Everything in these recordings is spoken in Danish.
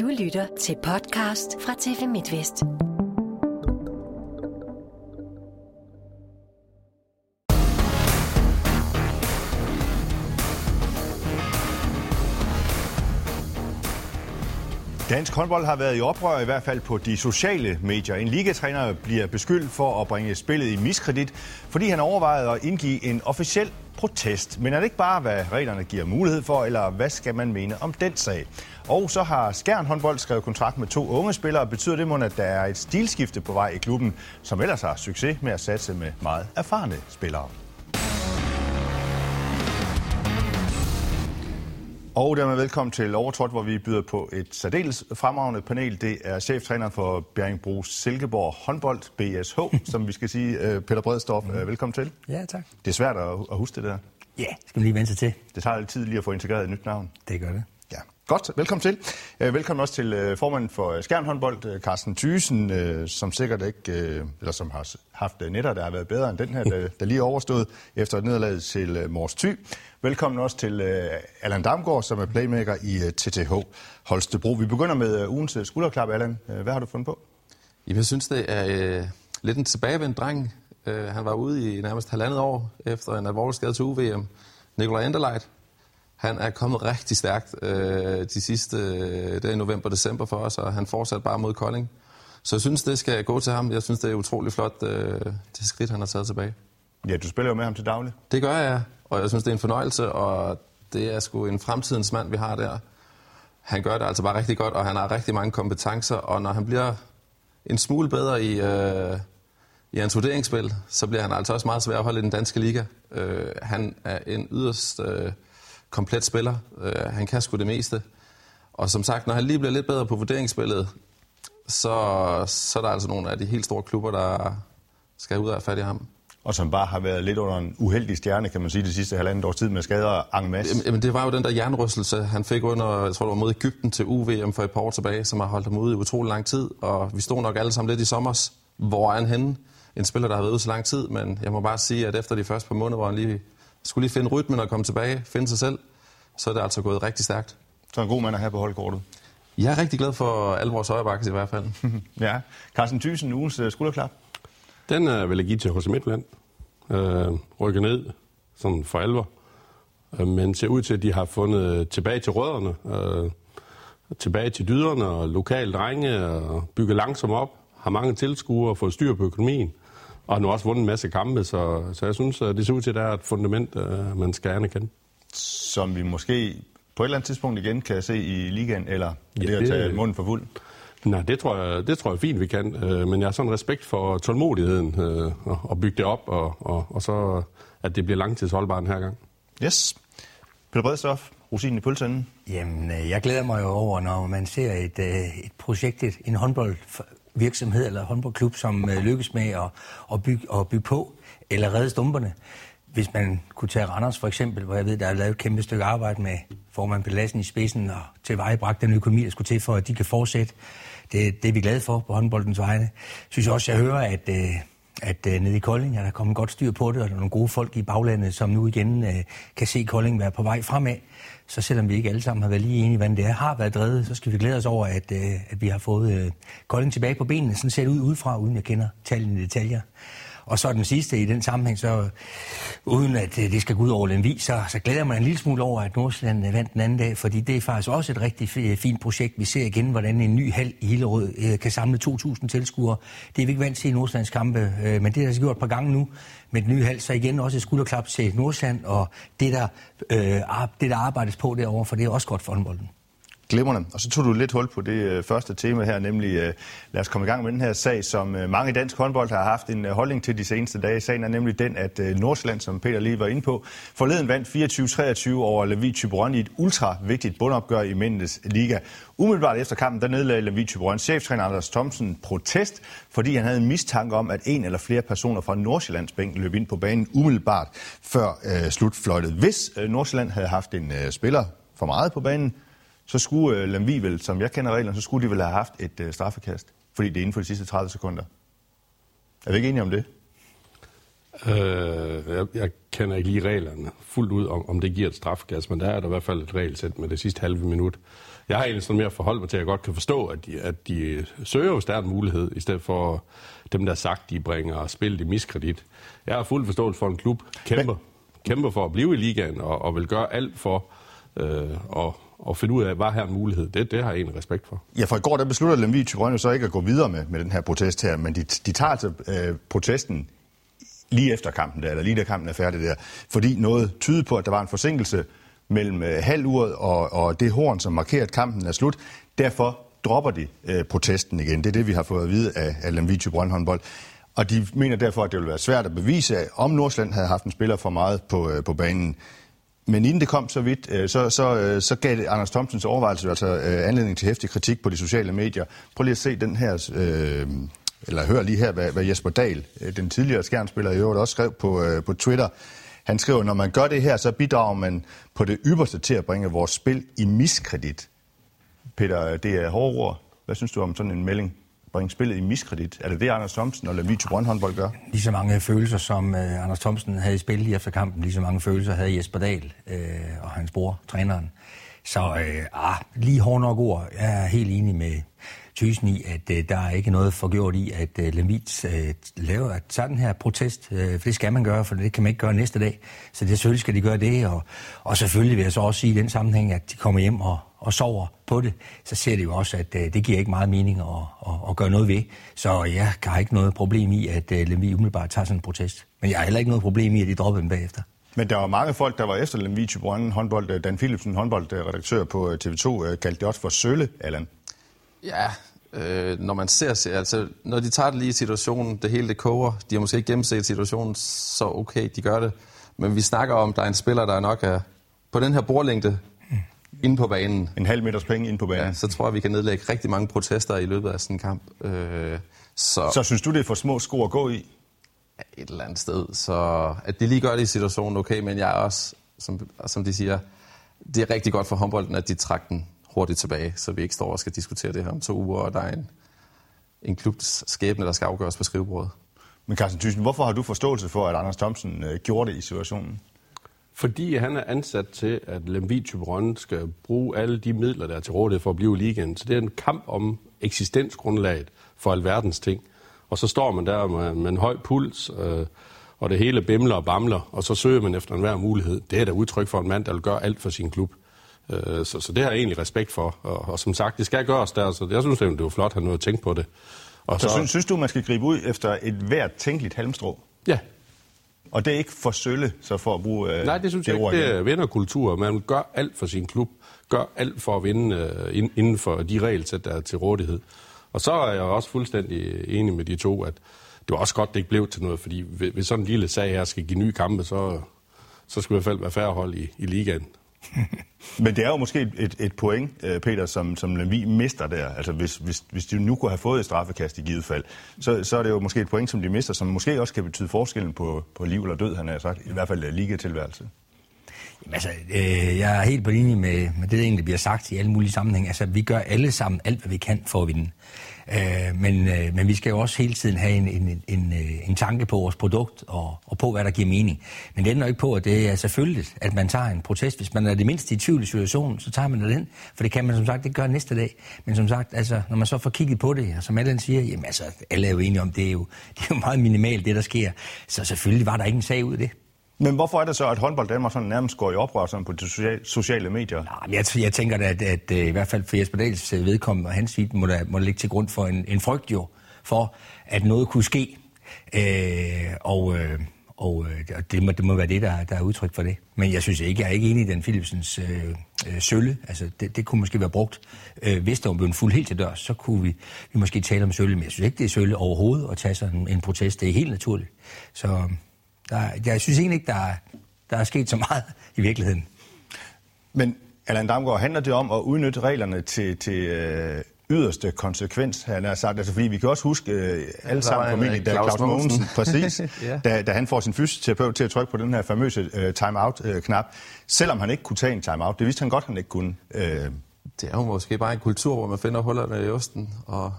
Du lytter til podcast fra TV MidtVest. Dansk håndbold har været i oprør, i hvert fald på de sociale medier. En ligatræner bliver beskyldt for at bringe spillet i miskredit, fordi han overvejede at indgive en officiel protest. Men er det ikke bare, hvad reglerne giver mulighed for, eller hvad skal man mene om den sag? Og så har Skjern håndbold skrevet kontrakt med to unge spillere. Betyder det måske, at der er et stilskifte på vej i klubben, som ellers har succes med at satse med meget erfarne spillere? Og dermed velkommen til Overtrådt, hvor vi byder på et særdeles fremragende panel. Det er cheftræner for Bjerringbro Silkeborg håndbold, BSH, som vi skal sige. Øh, Peter Bredstorff, mm. velkommen til. Ja, tak. Det er svært at huske det der. Ja, skal man lige vente sig til. Det tager lidt tid lige at få integreret et nyt navn. Det gør det. Godt, velkommen til. Øh, velkommen også til øh, formanden for øh, Skjernhåndbold, Carsten Thysen, som sikkert ikke, eller som har haft netter, der har været bedre end den her, der lige overstod efter et nederlag til Mors Thy. Velkommen også til Allan Damgaard, som er playmaker i TTH Holstebro. Vi begynder med ugens skulderklap, Allan. Hvad har du fundet på? Jamen, jeg synes, det er lidt en tilbagevendt dreng. Han var ude i nærmest halvandet år efter en alvorlig skade til UVM. Nikolaj Enderleit. Han er kommet rigtig stærkt uh, de sidste uh, dage i november og december for os, og han fortsat bare mod Kolding. Så jeg synes, det skal gå til ham. Jeg synes, det er utrolig flot, uh, det skridt, han har taget tilbage. Ja, du spiller jo med ham til daglig. Det gør jeg, og jeg synes, det er en fornøjelse, og det er sgu en fremtidens mand, vi har der. Han gør det altså bare rigtig godt, og han har rigtig mange kompetencer, og når han bliver en smule bedre i, øh, i hans vurderingsspil, så bliver han altså også meget svær at holde i den danske liga. Øh, han er en yderst øh, komplet spiller. Øh, han kan sgu det meste. Og som sagt, når han lige bliver lidt bedre på vurderingsspillet, så, så er der altså nogle af de helt store klubber, der skal ud af fat i ham og som bare har været lidt under en uheldig stjerne, kan man sige, det sidste halvandet års tid med skader en masse. Jamen, det var jo den der jernrystelse, han fik under, jeg tror det var mod Ægypten til UVM for et par år tilbage, som har holdt ham ude i utrolig lang tid, og vi stod nok alle sammen lidt i sommers. Hvor er han henne? En spiller, der har været ude så lang tid, men jeg må bare sige, at efter de første par måneder, hvor han lige skulle lige finde rytmen og komme tilbage, finde sig selv, så er det altså gået rigtig stærkt. Så en god mand at have på holdkortet. Jeg er rigtig glad for alle vores højrebakker i hvert fald. ja. Carsten Thyssen, ugens øh, skulderklap. Den øh, vil jeg give til Hos Midtland. Øh, rykke ned sådan for alvor. Øh, men ser ud til, at de har fundet tilbage til rødderne. Øh, tilbage til dyderne og lokale drenge og bygge langsomt op. Har mange tilskuere og fået styr på økonomien. Og har nu også vundet en masse kampe, så, så jeg synes, at det ser ud til, at der er et fundament, øh, man skal anerkende. Som vi måske på et eller andet tidspunkt igen kan se i ligaen, eller ja, det at tage munden for fuld? Nej, det tror jeg, det tror jeg fint, vi kan. Øh, men jeg har sådan respekt for tålmodigheden øh, og bygge det op, og, og, og så at det bliver langtidsholdbart her gang. Yes. Peter Bredstof, rosinen i pølseenden. Jamen, jeg glæder mig jo over, når man ser et, et projekt, en virksomhed eller håndboldklub, som øh, lykkes med at, at, bygge, at bygge på eller redde stumperne. Hvis man kunne tage Randers for eksempel, hvor jeg ved, der er lavet et kæmpe stykke arbejde med formand Pelassen i spidsen og tilvejebragt den økonomi, der skulle til for, at de kan fortsætte. Det, det er vi glade for på håndboldens vegne. Jeg synes også, jeg hører, at, øh, at øh, nede i Kolding er der kommet godt styr på det, og der er nogle gode folk i baglandet, som nu igen øh, kan se Kolding være på vej fremad. Så selvom vi ikke alle sammen har været lige enige, hvordan det er, har været drevet, så skal vi glæde os over, at, øh, at vi har fået øh, Kolding tilbage på benene. Sådan ser det ud udefra, uden jeg kender tallene i detaljer. Og så den sidste i den sammenhæng, så uden at øh, det skal gå ud over Lemvi, så, så glæder man en lille smule over, at Nordsjælland øh, vandt den anden dag, fordi det er faktisk også et rigtig fint projekt. Vi ser igen, hvordan en ny hal i Hillerød øh, kan samle 2.000 tilskuere. Det er vi ikke vant til i Nordsjællands kampe, men det har altså gjort et par gange nu med den nye hal, så igen også et skulderklap til Nordsjælland, og det der, øh, det der arbejdes på derovre, for det er også godt for håndbolden. Glimrende. Og så tog du lidt hul på det øh, første tema her, nemlig øh, lad os komme i gang med den her sag, som øh, mange i dansk håndbold har haft en øh, holdning til de seneste dage. Sagen er nemlig den, at øh, Nordsjælland, som Peter lige var inde på, forleden vandt 24-23 over Levi Tyberon i et ultra vigtigt bundopgør i mændenes liga. Umiddelbart efter kampen, der nedlagde Levi Tyberons cheftræner Anders Thomsen protest, fordi han havde en mistanke om, at en eller flere personer fra Nordsjællands bænk løb ind på banen umiddelbart før øh, slutfløjtet. Hvis øh, Nordsjælland havde haft en øh, spiller for meget på banen, så skulle uh, Lemvi vel, som jeg kender reglerne, så skulle de vel have haft et uh, straffekast, fordi det er inden for de sidste 30 sekunder. Er vi ikke enige om det? Øh, jeg, jeg kender ikke lige reglerne fuldt ud, om, om det giver et strafgas, men der er der i hvert fald et regelsæt med det sidste halve minut. Jeg har egentlig sådan mere forhold mig til, at jeg godt kan forstå, at de, at de søger, hvis der er en mulighed, i stedet for dem, der sagt, de bringer spillet i miskredit. Jeg har fuld forståelse for, at en klub kæmper, kæmper for at blive i ligaen, og, og vil gøre alt for øh, at, og finde ud af, var her en mulighed. Det, det har jeg egentlig respekt for. Ja, for i går der besluttede Lemvig Tyrone så ikke at gå videre med, med den her protest her, men de, de tager altså øh, protesten lige efter kampen der, eller lige da kampen er færdig der, fordi noget tyder på, at der var en forsinkelse mellem øh, halvuret og, og det horn, som markerer, at kampen er slut. Derfor dropper de øh, protesten igen. Det er det, vi har fået at vide af, af Lemvig Tyrøn håndbold. Og de mener derfor, at det ville være svært at bevise, om Nordsjælland havde haft en spiller for meget på, øh, på banen. Men inden det kom så vidt, øh, så, så, øh, så gav det Anders Thomsens overvejelse altså øh, anledning til hæftig kritik på de sociale medier. Prøv lige at se den her, øh, eller hør lige her, hvad, hvad Jesper Dahl, den tidligere skærmspiller i øvrigt også skrev på, øh, på Twitter. Han skriver, når man gør det her, så bidrager man på det ypperste til at bringe vores spil i miskredit. Peter, det er hårde ord. Hvad synes du om sådan en melding? Bringe spillet i miskredit? Er det det, Anders Thomsen og Lemvig Brøndhåndbold håndbold gør? Lige så mange følelser, som uh, Anders Thomsen havde i spil lige efter kampen, lige så mange følelser havde Jesper Dahl uh, og hans bror, træneren. Så uh, ah, lige hårdt nok ord. Jeg er helt enig med Thysen i, at uh, der er ikke noget forgjort i, at uh, Lemvig uh, laver at sådan her protest. Uh, for det skal man gøre, for det kan man ikke gøre næste dag. Så det selvfølgelig skal de gøre det. Og, og selvfølgelig vil jeg så også sige i den sammenhæng, at de kommer hjem og, og sover på det, så ser det jo også, at uh, det giver ikke meget mening at, at, at gøre noget ved. Så jeg har ikke noget problem i, at uh, Lemvig umiddelbart tager sådan en protest. Men jeg har heller ikke noget problem i, at de dropper den bagefter. Men der var mange folk, der var efter Lemvig Brøndby håndbold. Dan Philipsen, håndboldredaktør på TV2, kaldte det også for sølle, Allan. Ja, øh, når man ser, altså når de tager det lige i situationen, det hele det koger, de har måske ikke gennemset situationen, så okay, de gør det. Men vi snakker om, der er en spiller, der nok er på den her bordlængde, inde på banen. En halv meters penge inde på banen. Ja, så tror jeg, vi kan nedlægge rigtig mange protester i løbet af sådan en kamp. Øh, så, så synes du, det er for små sko at gå i? Et eller andet sted. Så at de lige gør det i situationen, okay, men jeg er også, som, som de siger, det er rigtig godt for håndbolden, at de trækker den hurtigt tilbage, så vi ikke står og skal diskutere det her om to uger, og der er en, en klubs skæbne, der skal afgøres på skrivebordet. Men Carsten Thyssen, hvorfor har du forståelse for, at Anders Thomsen øh, gjorde det i situationen? Fordi han er ansat til, at Lemvig Typeron skal bruge alle de midler, der er til rådighed for at blive i ligaen. Så det er en kamp om eksistensgrundlaget for alverdens ting. Og så står man der med, med en høj puls, øh, og det hele bimler og bamler, og så søger man efter enhver mulighed. Det er da udtryk for en mand, der vil gøre alt for sin klub. Øh, så, så det har jeg egentlig respekt for. Og, og som sagt, det skal gøres der, så jeg synes, det var flot, at han nåede at tænke på det. Og så, så synes, synes du, man skal gribe ud efter et hvert tænkeligt halmstrå? Ja, og det er ikke for sølle, så for at bruge øh, Nej, det synes det jeg ikke. Det er vinderkultur. Man gør alt for sin klub. Gør alt for at vinde øh, inden for de regelsæt, der er til rådighed. Og så er jeg også fuldstændig enig med de to, at det var også godt, det ikke blev til noget, fordi hvis sådan en lille sag her skal give nye kampe, så, så skal i hvert fald være færre hold i, i ligaen. Men det er jo måske et, et point, øh, Peter, som, som Lemvi mister der. Altså hvis, hvis, hvis de nu kunne have fået et straffekast i givet fald, så, så er det jo måske et point, som de mister, som måske også kan betyde forskellen på, på liv eller død, han har sagt. I hvert fald ligetilværelse. Jamen, altså, øh, jeg er helt på linje med, med det, der egentlig bliver sagt i alle mulige sammenhænge. Altså, vi gør alle sammen alt, hvad vi kan for at vinde. Øh, men, øh, men vi skal jo også hele tiden have en, en, en, en øh, tanke på vores produkt og, og på, hvad der giver mening. Men det ender ikke på, at det er selvfølgelig, at man tager en protest. Hvis man er det mindste i tvivl i situationen, så tager man den. For det kan man som sagt ikke gøre næste dag. Men som sagt, altså, når man så får kigget på det, og som alle siger, jamen altså, alle er jo enige om, det er jo, det er jo meget minimalt, det der sker. Så selvfølgelig var der ingen sag ud af det. Men hvorfor er det så, at håndbold Danmark sådan nærmest går i oprør sådan på de sociale medier? Nej, jeg, jeg tænker da, at, at, at, i hvert fald for Jesper Dahls øh, vedkommende og hans side, må der, må der ligge til grund for en, en frygt jo, for at noget kunne ske. Øh, og øh, og øh, det, må, det må være det, der, der er udtryk for det. Men jeg synes ikke, jeg er ikke enig i den Philipsens øh, øh, sølle. Altså, det, det kunne måske være brugt. Øh, hvis der var blevet fuld helt til dørs, så kunne vi, vi måske tale om sølle. Men jeg synes ikke, det er sølle overhovedet at tage sådan en, en protest. Det er helt naturligt. Så der, jeg synes egentlig ikke, der er, der er sket så meget i virkeligheden. Men Allan Damgaard, handler det om at udnytte reglerne til, til øh, yderste konsekvens, han har sagt. Altså, fordi vi kan også huske øh, alle sammen formentlig, da Claus Mogensen, præcis, ja. da, da han får sin fysioterapeut til at trykke på den her famøse øh, time-out-knap, øh, selvom han ikke kunne tage en time-out. Det vidste han godt, han ikke kunne. Øh. Det er jo måske bare en kultur, hvor man finder hullerne i osten, og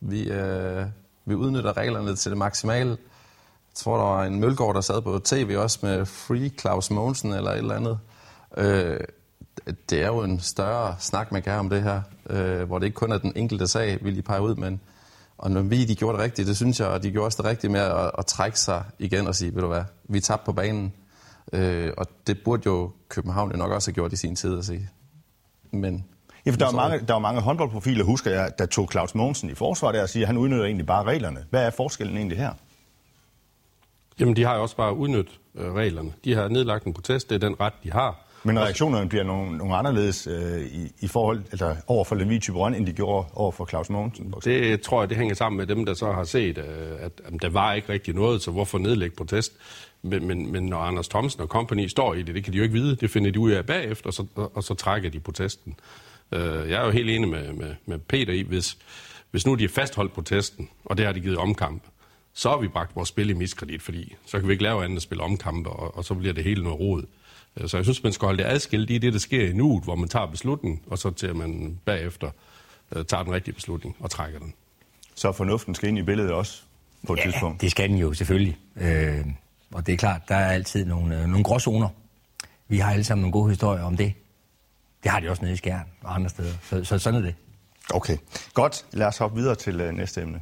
vi, øh, vi udnytter reglerne til det maksimale tror, der var en Mølgaard, der sad på tv også med Free Claus Mogensen eller et eller andet. Øh, det er jo en større snak, man kan have om det her, øh, hvor det ikke kun er den enkelte sag, vi lige pege ud, men og når vi de gjorde det rigtigt, det synes jeg, og de gjorde også det rigtigt med at, at trække sig igen og sige, ved du hvad, vi tabte på banen. Øh, og det burde jo København jo nok også have gjort i sin tid at sige. Men Ja, for der, var mange, der var mange håndboldprofiler, husker jeg, der tog Claus Mogensen i forsvar der og siger, at han udnytter egentlig bare reglerne. Hvad er forskellen egentlig her? Jamen, de har jo også bare udnyttet øh, reglerne. De har nedlagt en protest, det er den ret, de har. Men reaktionerne bliver nogle, nogle anderledes øh, i, i forhold altså over for Lemvig Tyberon, end de gjorde over for Claus Mogensen? Det tror jeg, det hænger sammen med dem, der så har set, øh, at, at der var ikke rigtig noget, så hvorfor nedlægge protest? Men, men, men når Anders Thomsen og company står i det, det kan de jo ikke vide. Det finder de ud af bagefter, og så, og så trækker de protesten. Øh, jeg er jo helt enig med, med, med Peter i, hvis, hvis nu de har fastholdt protesten, og det har de givet omkamp, så har vi bragt vores spil i miskredit, fordi så kan vi ikke lave andet at spille omkampe, og, og så bliver det hele noget rod. Øh, så jeg synes, man skal holde det adskilt i det, der sker i nuet, hvor man tager beslutningen, og så til at man bagefter uh, tager den rigtige beslutning og trækker den. Så fornuften skal ind i billedet også på et ja, tidspunkt? det skal den jo selvfølgelig. Øh, og det er klart, der er altid nogle, øh, nogle gråzoner. Vi har alle sammen nogle gode historier om det. Det har de også nede i Skjern og andre steder. Så, så sådan er det. Okay, godt. Lad os hoppe videre til øh, næste emne.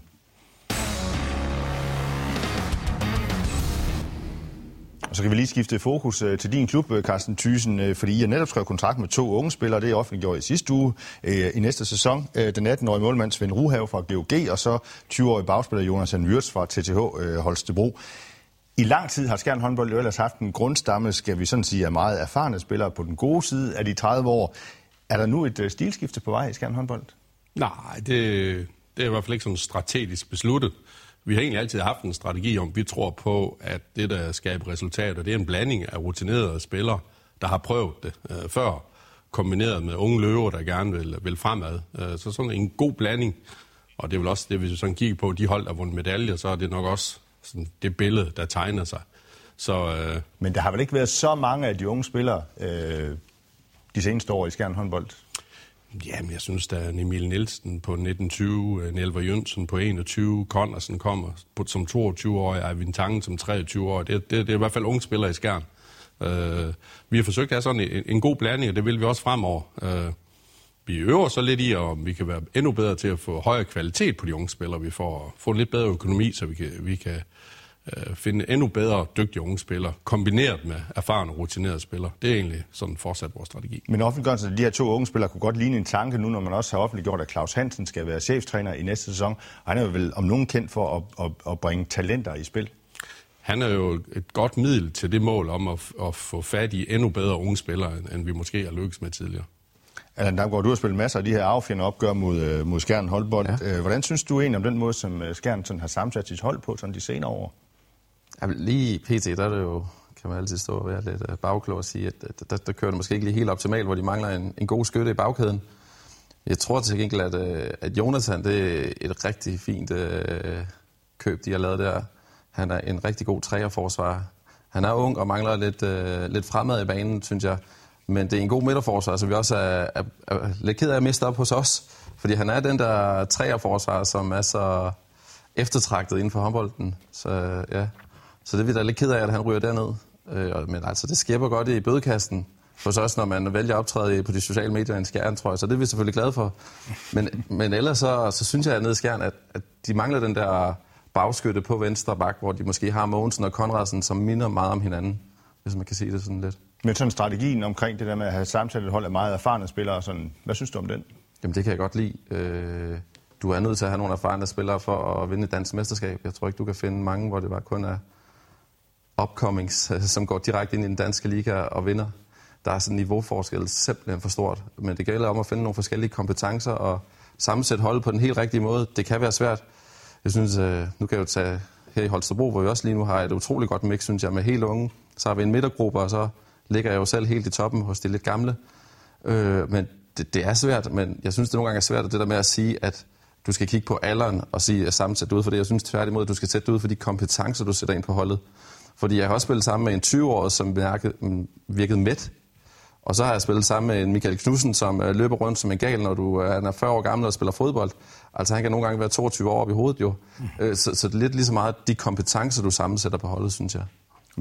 Så kan vi lige skifte fokus øh, til din klub, øh, Carsten Thyssen, øh, fordi I har netop skrevet kontrakt med to unge spillere. Det er offentliggjort i sidste uge i næste sæson. Den 18-årige målmand Svend Ruhave fra GOG, og så 20-årige bagspiller Jonas Wirtz fra TTH Holstebro. I lang tid har Skjern håndbold jo ellers haft en grundstamme, skal vi sådan sige, af meget erfarne spillere på den gode side af de 30 år. Er der nu et stilskifte på vej i Skjern håndbold? Nej, det, det er i hvert fald ikke sådan strategisk besluttet. Vi har egentlig altid haft en strategi om, vi tror på, at det, der skaber resultater, det er en blanding af rutinerede spillere, der har prøvet det øh, før, kombineret med unge løver, der gerne vil, vil fremad. Øh, så sådan en god blanding, og det er vel også det, hvis vi sådan kigger på de hold, der har vundet medaljer, så er det nok også sådan det billede, der tegner sig. Så, øh, Men der har vel ikke været så mange af de unge spillere øh, de seneste år i Skjern håndbold? Jamen, jeg synes, der er Emil Nielsen på 1920, øh, Nelver Jønsen på 21, Connorsen kommer på, som 22-årig, Eivind Tangen som 23-årig. Det, det, det er i hvert fald unge spillere i Skjern. Øh, vi har forsøgt at have sådan en, en god blanding, og det vil vi også fremover. Øh, vi øver så lidt i, om vi kan være endnu bedre til at få højere kvalitet på de unge spillere. Vi får, få en lidt bedre økonomi, så vi kan, vi kan øh, finde endnu bedre dygtige unge spillere, kombineret med erfarne og rutinerede spillere. Det er egentlig sådan fortsat vores strategi. Men offentliggørelsen af de her to unge spillere kunne godt ligne en tanke nu, når man også har offentliggjort, at Claus Hansen skal være cheftræner i næste sæson. Han er jo vel om nogen kendt for at, at, at bringe talenter i spil. Han er jo et godt middel til det mål om at, at få fat i endnu bedre unge spillere, end vi måske har lykkes med tidligere. Allan Damgaard, du har spillet masser af de her affjende opgør mod, øh, mod Skjern Holdbold. Ja. Hvordan synes du egentlig om den måde, som øh, Skjern sådan har sammensat sit hold på sådan de senere år? Jamen, lige pt, der er det jo, kan man altid stå og være lidt øh, bagklog og sige, at der, der kører det måske ikke lige helt optimalt, hvor de mangler en, en god skytte i bagkæden. Jeg tror til gengæld, at, øh, at Jonathan, det er et rigtig fint øh, køb, de har lavet der. Han er en rigtig god træerforsvarer. Han er ung og mangler lidt, øh, lidt fremad i banen, synes jeg. Men det er en god midterforsvar, så vi også er, er, er lidt ked af at miste op hos os. Fordi han er den der træerforsvar, som er så eftertragtet inden for håndbolden. Så øh, ja, så det er vi da lidt ked af, at han ryger derned. Øh, men altså, det skæber godt i bødekasten hos os, når man vælger at optræde på de sociale medier i en skærn, tror jeg. Så det er vi selvfølgelig glade for. Men, men ellers så, så synes jeg nede i skærn, at, at de mangler den der bagskytte på venstre bak, hvor de måske har Mogensen og Konradsen, som minder meget om hinanden, hvis man kan sige det sådan lidt. Men sådan strategien omkring det der med at have sammensat et hold af meget erfarne spillere, sådan, hvad synes du om den? Jamen det kan jeg godt lide. Øh, du er nødt til at have nogle erfarne spillere for at vinde et dansk mesterskab. Jeg tror ikke, du kan finde mange, hvor det bare kun er upcomings, som går direkte ind i den danske liga og vinder. Der er sådan en niveauforskel simpelthen for stort. Men det gælder om at finde nogle forskellige kompetencer og sammensætte holdet på den helt rigtige måde. Det kan være svært. Jeg synes, øh, nu kan jeg jo tage her i Holstebro, hvor vi også lige nu har et utroligt godt mix, synes jeg, med helt unge. Så har vi en midtergruppe, og så ligger jeg jo selv helt i toppen hos de lidt gamle. Øh, men det, det er svært, men jeg synes, det nogle gange er svært, det der med at sige, at du skal kigge på alderen og sige, at sammensætte ud for det. Jeg synes tværtimod, at du skal sætte ud for de kompetencer, du sætter ind på holdet. Fordi jeg har også spillet sammen med en 20-årig, som mm, virkede, virkede Og så har jeg spillet sammen med en Michael Knudsen, som øh, løber rundt som en gal, når du øh, han er 40 år gammel og spiller fodbold. Altså han kan nogle gange være 22 år op i hovedet jo. Mm. Så, så det er lidt lige så meget de kompetencer, du sammensætter på holdet, synes jeg.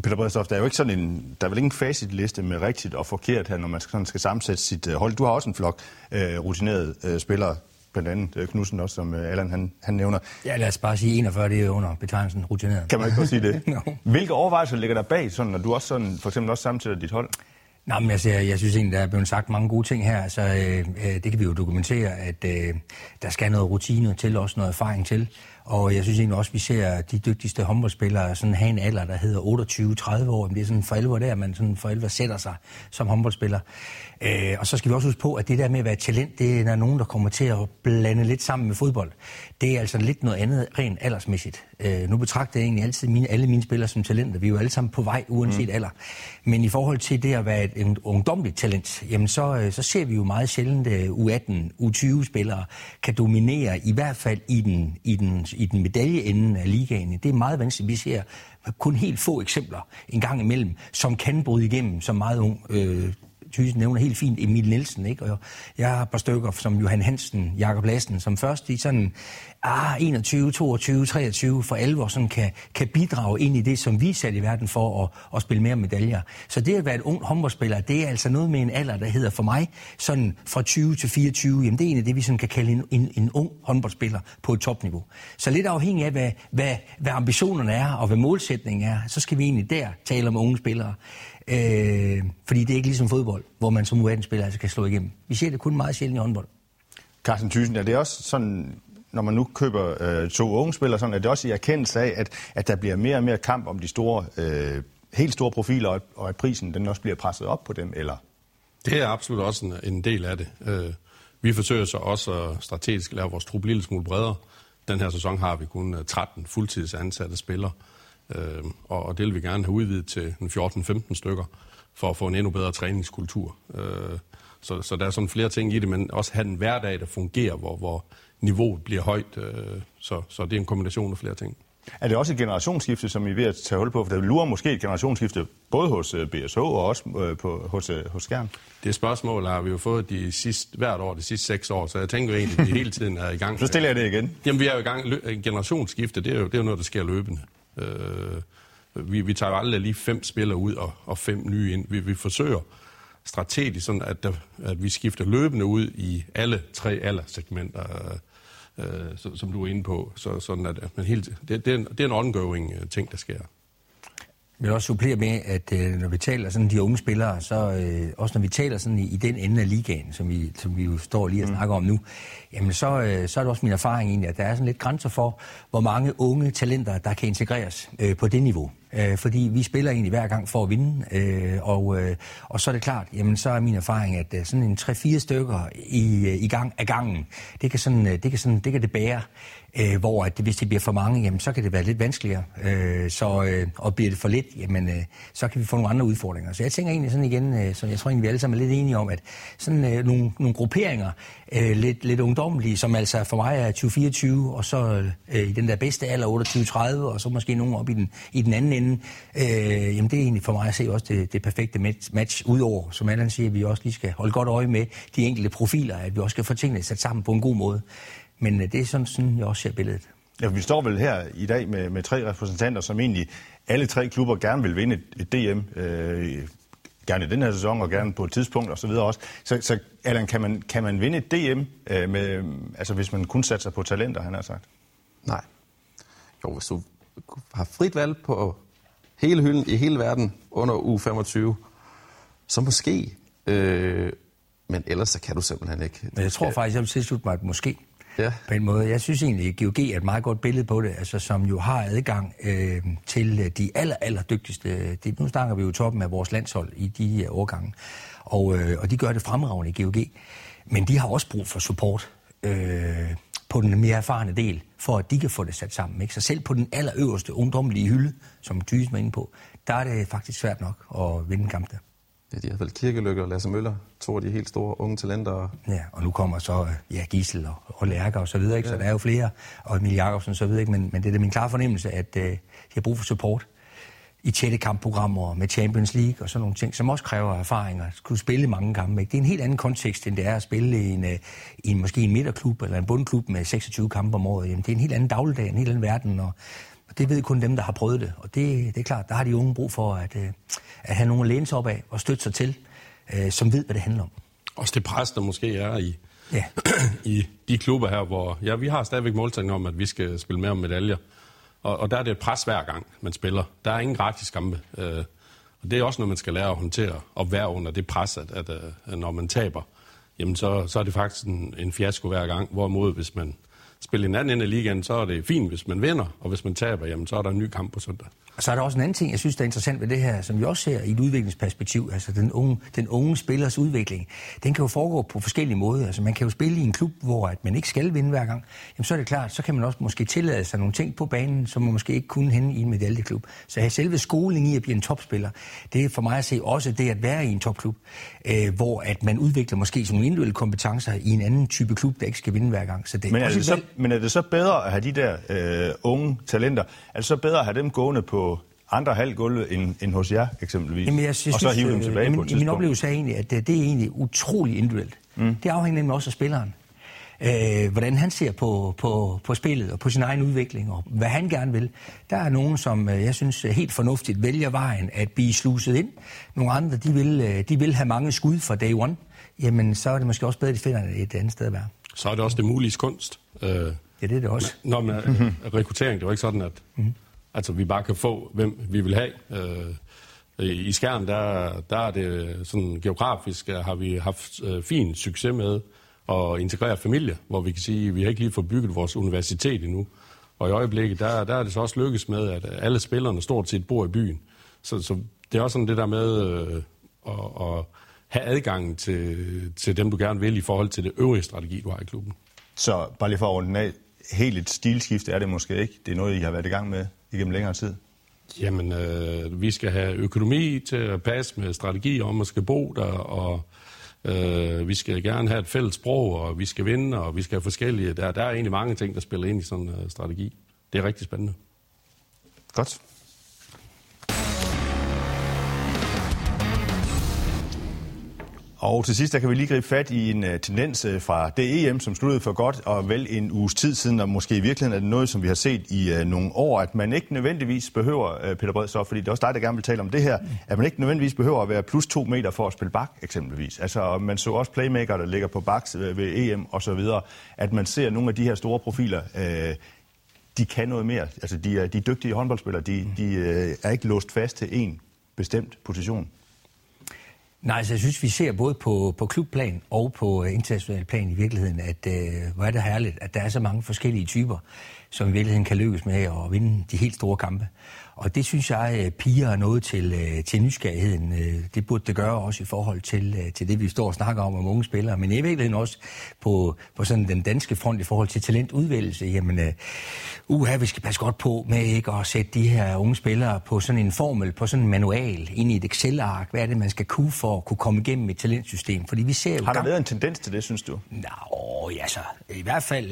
Peter Bredstof, der er jo ikke sådan en, der er vel ingen facitliste med rigtigt og forkert her, når man sådan skal sammensætte sit hold. Du har også en flok øh, rutinerede øh, spillere, blandt andet øh, Knudsen også, som øh, Allan han, han nævner. Ja, lad os bare sige 41, det er under betegnelsen rutineret. Kan man ikke godt sige det? no. Hvilke overvejelser ligger der bag, sådan, når du også sådan, for eksempel også sammensætter dit hold? Nej, men altså, jeg synes egentlig, der er blevet sagt mange gode ting her. Så øh, øh, det kan vi jo dokumentere, at øh, der skal noget rutine til, også noget erfaring til. Og jeg synes egentlig også, at vi ser de dygtigste håndboldspillere sådan have en alder, der hedder 28-30 år. Det er sådan for alvor der, man sådan for alvor sætter sig som håndboldspiller. Øh, og så skal vi også huske på, at det der med at være talent, det er der nogen, der kommer til at blande lidt sammen med fodbold. Det er altså lidt noget andet rent aldersmæssigt. Øh, nu betragter jeg egentlig altid mine, alle mine spillere som talenter. Vi er jo alle sammen på vej, uanset mm. alder. Men i forhold til det at være et, et ungdomligt talent, jamen så, øh, så ser vi jo meget sjældent, at U18, U20-spillere kan dominere, i hvert fald i den, i den, i den medaljeenden af ligaen. Det er meget vanskeligt. Vi ser kun helt få eksempler en gang imellem, som kan bryde igennem som meget ung øh, Thyssen nævner helt fint Emil Nielsen, ikke? Og jeg har et par stykker som Johan Hansen, Jakob Lassen, som først i sådan ah, 21, 22, 23 for alvor sådan kan, kan bidrage ind i det, som vi er sat i verden for at, at spille mere medaljer. Så det at være et ung håndboldspiller, det er altså noget med en alder, der hedder for mig sådan fra 20 til 24. Jamen det er en af det, vi sådan kan kalde en, en, en ung håndboldspiller på et topniveau. Så lidt afhængig af, hvad, hvad, hvad ambitionerne er og hvad målsætningen er, så skal vi egentlig der tale om unge spillere. Øh, fordi det er ikke ligesom fodbold, hvor man som U18-spiller altså kan slå igennem. Vi ser det kun meget sjældent i håndbold. Carsten Thyssen, er det også sådan, når man nu køber øh, to unge spillere, sådan, er det også i erkendelse af, at, at der bliver mere og mere kamp om de store, øh, helt store profiler, og, og at prisen den også bliver presset op på dem, eller? Det er absolut også en, en del af det. Øh, vi forsøger så også at strategisk lave vores trup lille smule bredere. Den her sæson har vi kun 13 fuldtidsansatte spillere. Øh, og det vil vi gerne have udvidet til 14-15 stykker, for at få en endnu bedre træningskultur. Øh, så, så der er sådan flere ting i det, men også have en hverdag, der fungerer, hvor, hvor niveauet bliver højt. Øh, så, så det er en kombination af flere ting. Er det også et generationsskifte, som I er ved at tage hul på? For der lurer måske et generationsskifte både hos øh, BSH og også øh, på, hos, øh, hos Skjern. Det spørgsmål har vi jo fået de sidste, hvert år, de sidste seks år, så jeg tænker egentlig, at vi hele tiden er i gang. så stiller jeg det igen. Jamen, vi er jo i gang. Generationsskifte, det er jo, det er jo noget, der sker løbende. Øh, vi, vi tager jo aldrig lige fem spillere ud og, og fem nye ind. Vi, vi forsøger strategisk, sådan at, der, at vi skifter løbende ud i alle tre alderssegmenter, øh, øh som du er inde på. Så, sådan at, at man helt, det, det, er en, det er en ongoing øh, ting, der sker. Jeg vil også supplere med, at øh, når vi taler sådan de unge spillere, så øh, også når vi taler sådan i, i den ende af ligaen, som vi, som vi jo står lige og mm. snakker om nu, jamen så, øh, så er det også min erfaring egentlig, at der er sådan lidt grænser for, hvor mange unge talenter, der kan integreres øh, på det niveau. Øh, fordi vi spiller egentlig hver gang for at vinde, øh, og, øh, og så er det klart, jamen så er min erfaring, at øh, sådan en 3-4 stykker i, øh, i gang af gangen, det kan, sådan, øh, det, kan sådan, det kan det bære. Øh, hvor at hvis det bliver for mange, jamen, så kan det være lidt vanskeligere. Øh, så, øh, og bliver det for lidt, jamen, øh, så kan vi få nogle andre udfordringer. Så jeg tænker egentlig sådan igen, øh, som jeg tror egentlig, vi alle sammen er lidt enige om, at sådan øh, nogle, nogle grupperinger, øh, lidt, lidt ungdommelige, som altså for mig er 2024, og så øh, i den der bedste alder 28-30, og så måske nogen op i den, i den anden ende. Øh, jamen det er egentlig for mig at se også det, det perfekte match, udover, som Allan siger, at vi også lige skal holde godt øje med de enkelte profiler, at vi også skal få tingene sat sammen på en god måde. Men øh, det er sådan, sådan jeg også ser billedet. Ja, vi står vel her i dag med, med tre repræsentanter, som egentlig alle tre klubber gerne vil vinde et, DM. Øh, gerne i den her sæson, og gerne på et tidspunkt og så videre også. Så, så Allan, kan man, kan man vinde et DM, øh, med, altså hvis man kun satser på talenter, han har sagt? Nej. Jo, hvis du har frit valg på hele hylden i hele verden under u 25, så måske. Øh, men ellers så kan du simpelthen ikke. Men jeg tror faktisk, jeg vil tilslutte mig, at måske ja. på en måde. Jeg synes egentlig, at GOG er et meget godt billede på det, altså, som jo har adgang øh, til øh, de aller, aller dygtigste. Øh, det, nu snakker vi jo toppen af vores landshold i de uh, årgange, og, øh, og de gør det fremragende i GOG. Men de har også brug for support øh, på den mere erfarne del, for at de kan få det sat sammen. Ikke? Så selv på den allerøverste ungdomlige hylde, som Thysen var inde på, der er det faktisk svært nok at vinde en kamp der. Ja, de har vel Kirkelykke og Lasse Møller, to af de helt store unge talenter. Ja, og nu kommer så ja, Gisel og, og Lærker og så videre, ikke? Ja. så der er jo flere, og Emil Jacobsen og så videre, ikke? Men, men det er da min klare fornemmelse, at uh, de har brug for support. i tætte kampprogrammer med Champions League og sådan nogle ting, som også kræver erfaringer. Skulle spille mange kampe. Ikke? Det er en helt anden kontekst, end det er at spille i en, øh, i en måske en midterklub eller en bundklub med 26 kampe om året. Jamen, det er en helt anden dagligdag, en helt anden verden, og, og det ved kun dem, der har prøvet det. Og det, det er klart, der har de unge brug for at, øh, at have nogen at læne sig op af og støtte sig til, øh, som ved, hvad det handler om. Også det pres, der måske er i, Ja. i de klubber her, hvor ja, vi har stadigvæk målsætning om, at vi skal spille mere om medaljer. Og, og der er det et pres hver gang, man spiller. Der er ingen gratis kampe. Øh, og det er også noget, man skal lære at håndtere og være under det pres, at, at, at når man taber, jamen så, så er det faktisk en, en fiasko hver gang. Hvorimod, hvis man spiller i en anden ende af ligaen, så er det fint, hvis man vinder. Og hvis man taber, jamen så er der en ny kamp på søndag. Og så er der også en anden ting, jeg synes, der er interessant ved det her, som vi også ser i et udviklingsperspektiv, altså den unge, den unge spillers udvikling. Den kan jo foregå på forskellige måder. Altså man kan jo spille i en klub, hvor at man ikke skal vinde hver gang. Jamen så er det klart, så kan man også måske tillade sig nogle ting på banen, som man måske ikke kunne hende i en medaljeklub. Så at selve skoling i at blive en topspiller, det er for mig at se også det at være i en topklub, øh, hvor at man udvikler måske nogle individuelle kompetencer i en anden type klub, der ikke skal vinde hver gang. Så det Men er det, et så, men er det så bedre at have de der øh, unge talenter, er det så bedre at have dem gående på andre halvgulve end, end hos jer eksempelvis, Jamen, jeg, jeg og synes, så hive dem øh, tilbage jamen, på et Min tidspunkt? oplevelse er egentlig, at det, det er egentlig utrolig individuelt. Mm. Det afhænger nemlig også af spilleren. Øh, hvordan han ser på, på, på spillet og på sin egen udvikling og hvad han gerne vil. Der er nogen, som øh, jeg synes helt fornuftigt vælger vejen at blive sluset ind. Nogle andre, de vil, øh, de vil have mange skud fra day one. Jamen, så er det måske også bedre, at de finder et andet sted at være. Så er det også det mulige kunst. Øh, Ja, det er det også. Når man, rekruttering, det er jo ikke sådan, at mm altså, vi bare kan få, hvem vi vil have. Øh, I Skjern, der, der er det sådan geografisk, øh, har vi haft øh, fin succes med at integrere familie, hvor vi kan sige, at vi har ikke lige fået bygget vores universitet endnu. Og i øjeblikket, der, der er det så også lykkes med, at alle spillerne stort set bor i byen. Så, så det er også sådan det der med øh, at, at have adgang til, til dem, du gerne vil, i forhold til det øvrige strategi, du har i klubben. Så bare lige for at runde af, helt et stilskifte er det måske ikke. Det er noget, I har været i gang med igennem længere tid. Jamen, øh, vi skal have økonomi til at passe med strategi om at skal bo der, og øh, vi skal gerne have et fælles sprog, og vi skal vinde, og vi skal have forskellige... Der, der er egentlig mange ting, der spiller ind i sådan en øh, strategi. Det er rigtig spændende. Godt. Og til sidst, der kan vi lige gribe fat i en øh, tendens øh, fra det EM, som sluttede for godt og vel en uges tid siden, og måske i virkeligheden er det noget, som vi har set i øh, nogle år, at man ikke nødvendigvis behøver, Peter Bredsov, fordi det er også dig, der gerne vil tale om det her, at man ikke nødvendigvis behøver at være plus to meter for at spille bak, eksempelvis. Altså, man så også playmaker, der ligger på baks ved EM og så videre, at man ser nogle af de her store profiler, uh, de kan noget mere. Altså, de er, de er dygtige håndboldspillere, de, de er ikke låst fast til en bestemt position. Nej, altså jeg synes, vi ser både på, på klubplan og på øh, international plan i virkeligheden, at øh, hvor er det herligt, at der er så mange forskellige typer, som i virkeligheden kan lykkes med at vinde de helt store kampe. Og det synes jeg uh, piger noget til, uh, til nysgerrigheden. Uh, det burde det gøre også i forhold til, til det, vi står og snakker om om unge spillere. Men i virkeligheden også på, på sådan den danske front i forhold til talentudvælgelse. Jamen, uh, uha, vi skal passe godt på med ikke at sætte de her unge spillere på sådan en formel, på sådan en manual, ind i et Excel-ark. Hvad er det, man skal kunne for at kunne komme igennem et talentsystem? Fordi vi ser jo Har der gang- været en tendens til det, synes du? Nå, ja, så i hvert fald...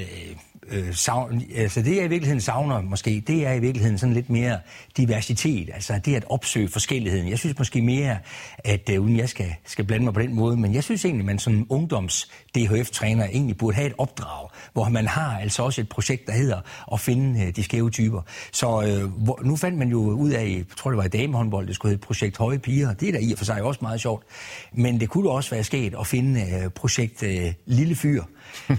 Øh, savn, altså det jeg i virkeligheden savner måske, det er i virkeligheden sådan lidt mere diversitet, altså det at opsøge forskelligheden. Jeg synes måske mere, at øh, uden jeg skal, skal blande mig på den måde, men jeg synes egentlig, at man som ungdoms DHF-træner egentlig burde have et opdrag, hvor man har altså også et projekt, der hedder at finde øh, de skæve typer. Så øh, hvor, nu fandt man jo ud af, jeg tror det var i damehåndbold, det skulle hedde projekt Høje Piger, det er da i og for sig også meget sjovt, men det kunne også være sket at finde øh, projekt øh, Lille Fyr, øh,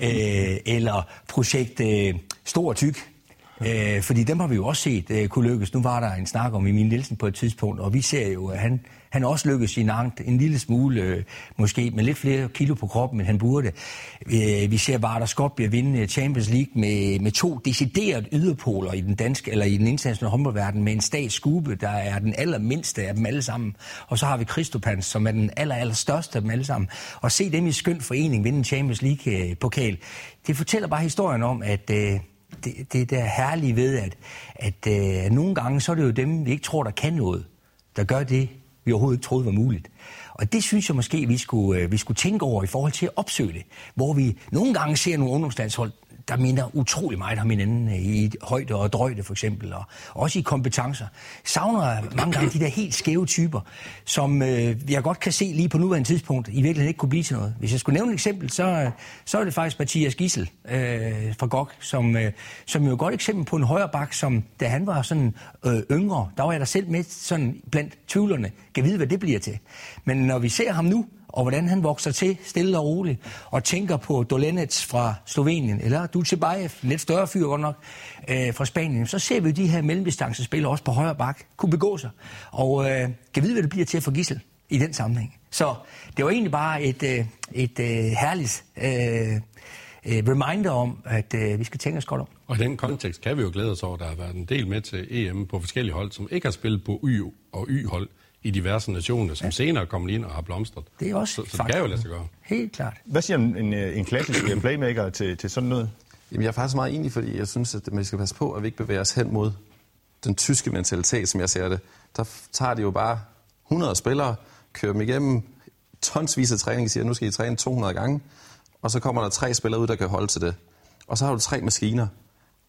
eller projekt lidt øh, Stor og Tyk, Øh, fordi dem har vi jo også set øh, kunne lykkes. Nu var der en snak om Emil Nielsen på et tidspunkt, og vi ser jo, at han, han også lykkes i Nantes en lille smule, øh, måske med lidt flere kilo på kroppen, end han burde. Øh, vi ser Varder Skopje vinde øh, Champions League med, med to decideret yderpoler i den danske eller i den internationale håndboldverden med en statsskube, der er den allermindste af dem alle sammen. Og så har vi Kristopans, som er den aller, aller største af dem alle sammen. Og se dem i skøn forening vinde en Champions League-pokal, øh, det fortæller bare historien om, at... Øh, det, det der herlige ved, at, at øh, nogle gange, så er det jo dem, vi ikke tror, der kan noget, der gør det, vi overhovedet ikke troede var muligt. Og det synes jeg måske, vi skulle, øh, vi skulle tænke over i forhold til at opsøge det. Hvor vi nogle gange ser nogle ungdomslandshold, der minder utrolig meget om hinanden øh, i højde og drøjde for eksempel, og også i kompetencer. Savner mange gange de der helt skæve typer, som øh, jeg godt kan se lige på nuværende tidspunkt i virkeligheden ikke kunne blive til noget. Hvis jeg skulle nævne et eksempel, så, så er det faktisk Mathias Gissel øh, fra GOG, som, øh, som jo er et godt eksempel på en højre bak, som da han var sådan øh, yngre, der var jeg der selv med sådan blandt tvivlerne, kan vide, hvad det bliver til. Men når vi ser ham nu, og hvordan han vokser til stille og roligt, og tænker på Dolenets fra Slovenien, eller Dulcebaev, lidt større fyr godt nok, øh, fra Spanien, så ser vi de her mellemdistancespillere også på højre bak kunne begå sig, og øh, kan vide, hvad det bliver til at få gissel i den sammenhæng. Så det var egentlig bare et, øh, et øh, herligt øh, øh, reminder om, at øh, vi skal tænke os godt om. Og i den kontekst kan vi jo glæde os over, at der har været en del med til EM på forskellige hold, som ikke har spillet på Y- og Y-hold i diverse nationer, som ja. senere er kommet ind og har blomstret. Det er også så, så det kan jo lade sig gøre. Helt klart. Hvad siger en, en, en klassisk playmaker til, til sådan noget? Jamen, jeg er faktisk meget enig, fordi jeg synes, at man skal passe på, at vi ikke bevæger os hen mod den tyske mentalitet, som jeg ser det. Der tager de jo bare 100 spillere, kører dem igennem tonsvis af træning, siger, nu skal I træne 200 gange, og så kommer der tre spillere ud, der kan holde til det. Og så har du tre maskiner.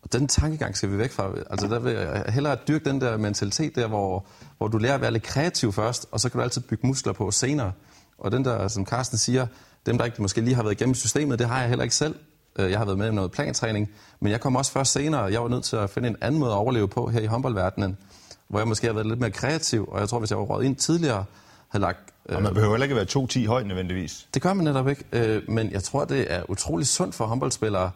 Og den tankegang skal vi væk fra. Altså, der vil jeg hellere dyrke den der mentalitet der, hvor, hvor du lærer at være lidt kreativ først, og så kan du altid bygge muskler på senere. Og den der, som Carsten siger, dem, der ikke måske lige har været igennem systemet, det har jeg heller ikke selv. Øh, jeg har været med i noget plantræning, men jeg kom også først senere. Jeg var nødt til at finde en anden måde at overleve på her i håndboldverdenen, hvor jeg måske har været lidt mere kreativ, og jeg tror, hvis jeg var råd ind tidligere, havde lagt... Og man behøver heller ikke være 2-10 høj nødvendigvis. Det gør man netop ikke, øh, men jeg tror, det er utrolig sundt for håndboldspillere,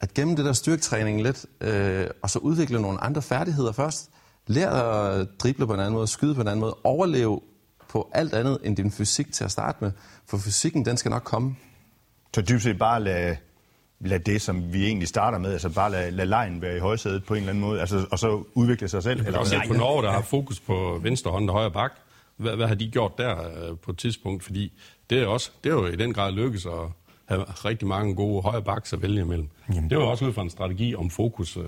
at gemme det der styrketræning lidt, øh, og så udvikle nogle andre færdigheder først. Lær at drible på en anden måde, skyde på en anden måde, overleve på alt andet end din fysik til at starte med. For fysikken, den skal nok komme. Så dybest set bare lade, lade det, som vi egentlig starter med, altså bare lade, lade lejen være i højsædet på en eller anden måde, altså, og så udvikle sig selv? Eller også på Norge, der har fokus på venstre hånd og højre bak. Hvad, hvad har de gjort der øh, på et tidspunkt? Fordi det er, også, det er jo i den grad lykkes at have rigtig mange gode højre baks at vælge imellem. Jamen, det var også ud fra en strategi om fokus øh,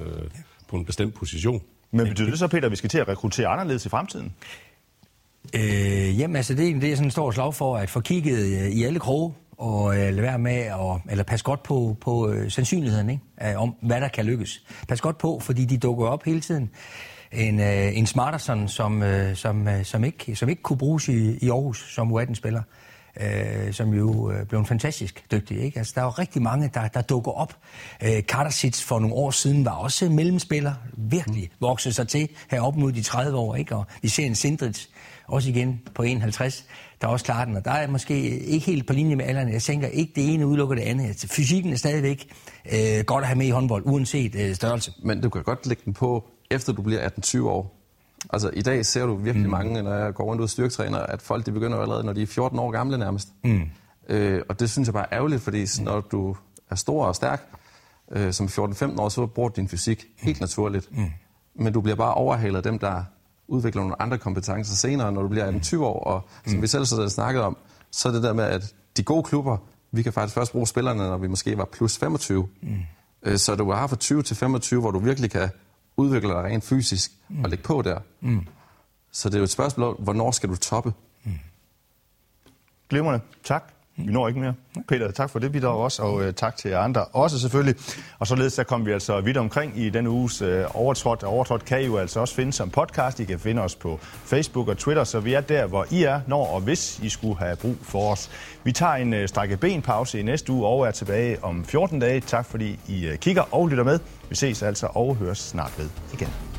på en bestemt position. Men betyder det så, Peter, at vi skal til at rekruttere anderledes i fremtiden? Øh, jamen altså, det er det, jeg sådan står slag for, at få kigget øh, i alle kroge, og øh, lade være med at eller passe godt på, på øh, sandsynligheden ikke? Øh, om, hvad der kan lykkes. Pas godt på, fordi de dukker op hele tiden. En, øh, en Smarterson, som, øh, som, øh, som, ikke, som ikke kunne bruges i, i Aarhus som U18-spiller, øh, som jo øh, blev fantastisk dygtig. Ikke? Altså, der er jo rigtig mange, der, der dukker op. Øh, Cartersits for nogle år siden var også mellemspiller, virkelig voksede sig til her op mod de 30 år. Ikke? Og vi ser en Sindrits også igen på 51, der også klarer den. Og der er måske ikke helt på linje med alderen. Jeg tænker ikke, det ene udelukker det andet. Altså, fysikken er stadigvæk øh, godt at have med i håndbold, uanset øh, størrelse. Men du kan godt lægge den på, efter du bliver 18-20 år. Altså i dag ser du virkelig mm. mange, når jeg går rundt ud og styrketræner, at folk de begynder allerede, når de er 14 år gamle nærmest. Mm. Øh, og det synes jeg bare er ærgerligt, fordi når du er stor og stærk, øh, som 14-15 år, så bruger du din fysik helt naturligt. Mm. Men du bliver bare overhalet af dem, der udvikler nogle andre kompetencer senere, når du bliver 18-20 år. Og som mm. vi selv så snakket om, så er det der med, at de gode klubber, vi kan faktisk først bruge spillerne, når vi måske var plus 25. Mm. Øh, så du har fra 20 til 25, hvor du virkelig kan udvikle dig rent fysisk mm. og lægge på der. Mm. Så det er jo et spørgsmål hvornår skal du toppe? Mm. Glimrende. Tak. Vi når ikke mere. Peter, tak for det bidrag også, og øh, tak til jer andre også selvfølgelig. Og således så kom vi altså vidt omkring i denne uges uh, overtrådt. Overtrådt kan I jo altså også finde som podcast. I kan finde os på Facebook og Twitter, så vi er der, hvor I er, når og hvis I skulle have brug for os. Vi tager en uh, strække benpause i næste uge og er tilbage om 14 dage. Tak fordi I kigger og lytter med. Vi ses altså og høres snart ved igen.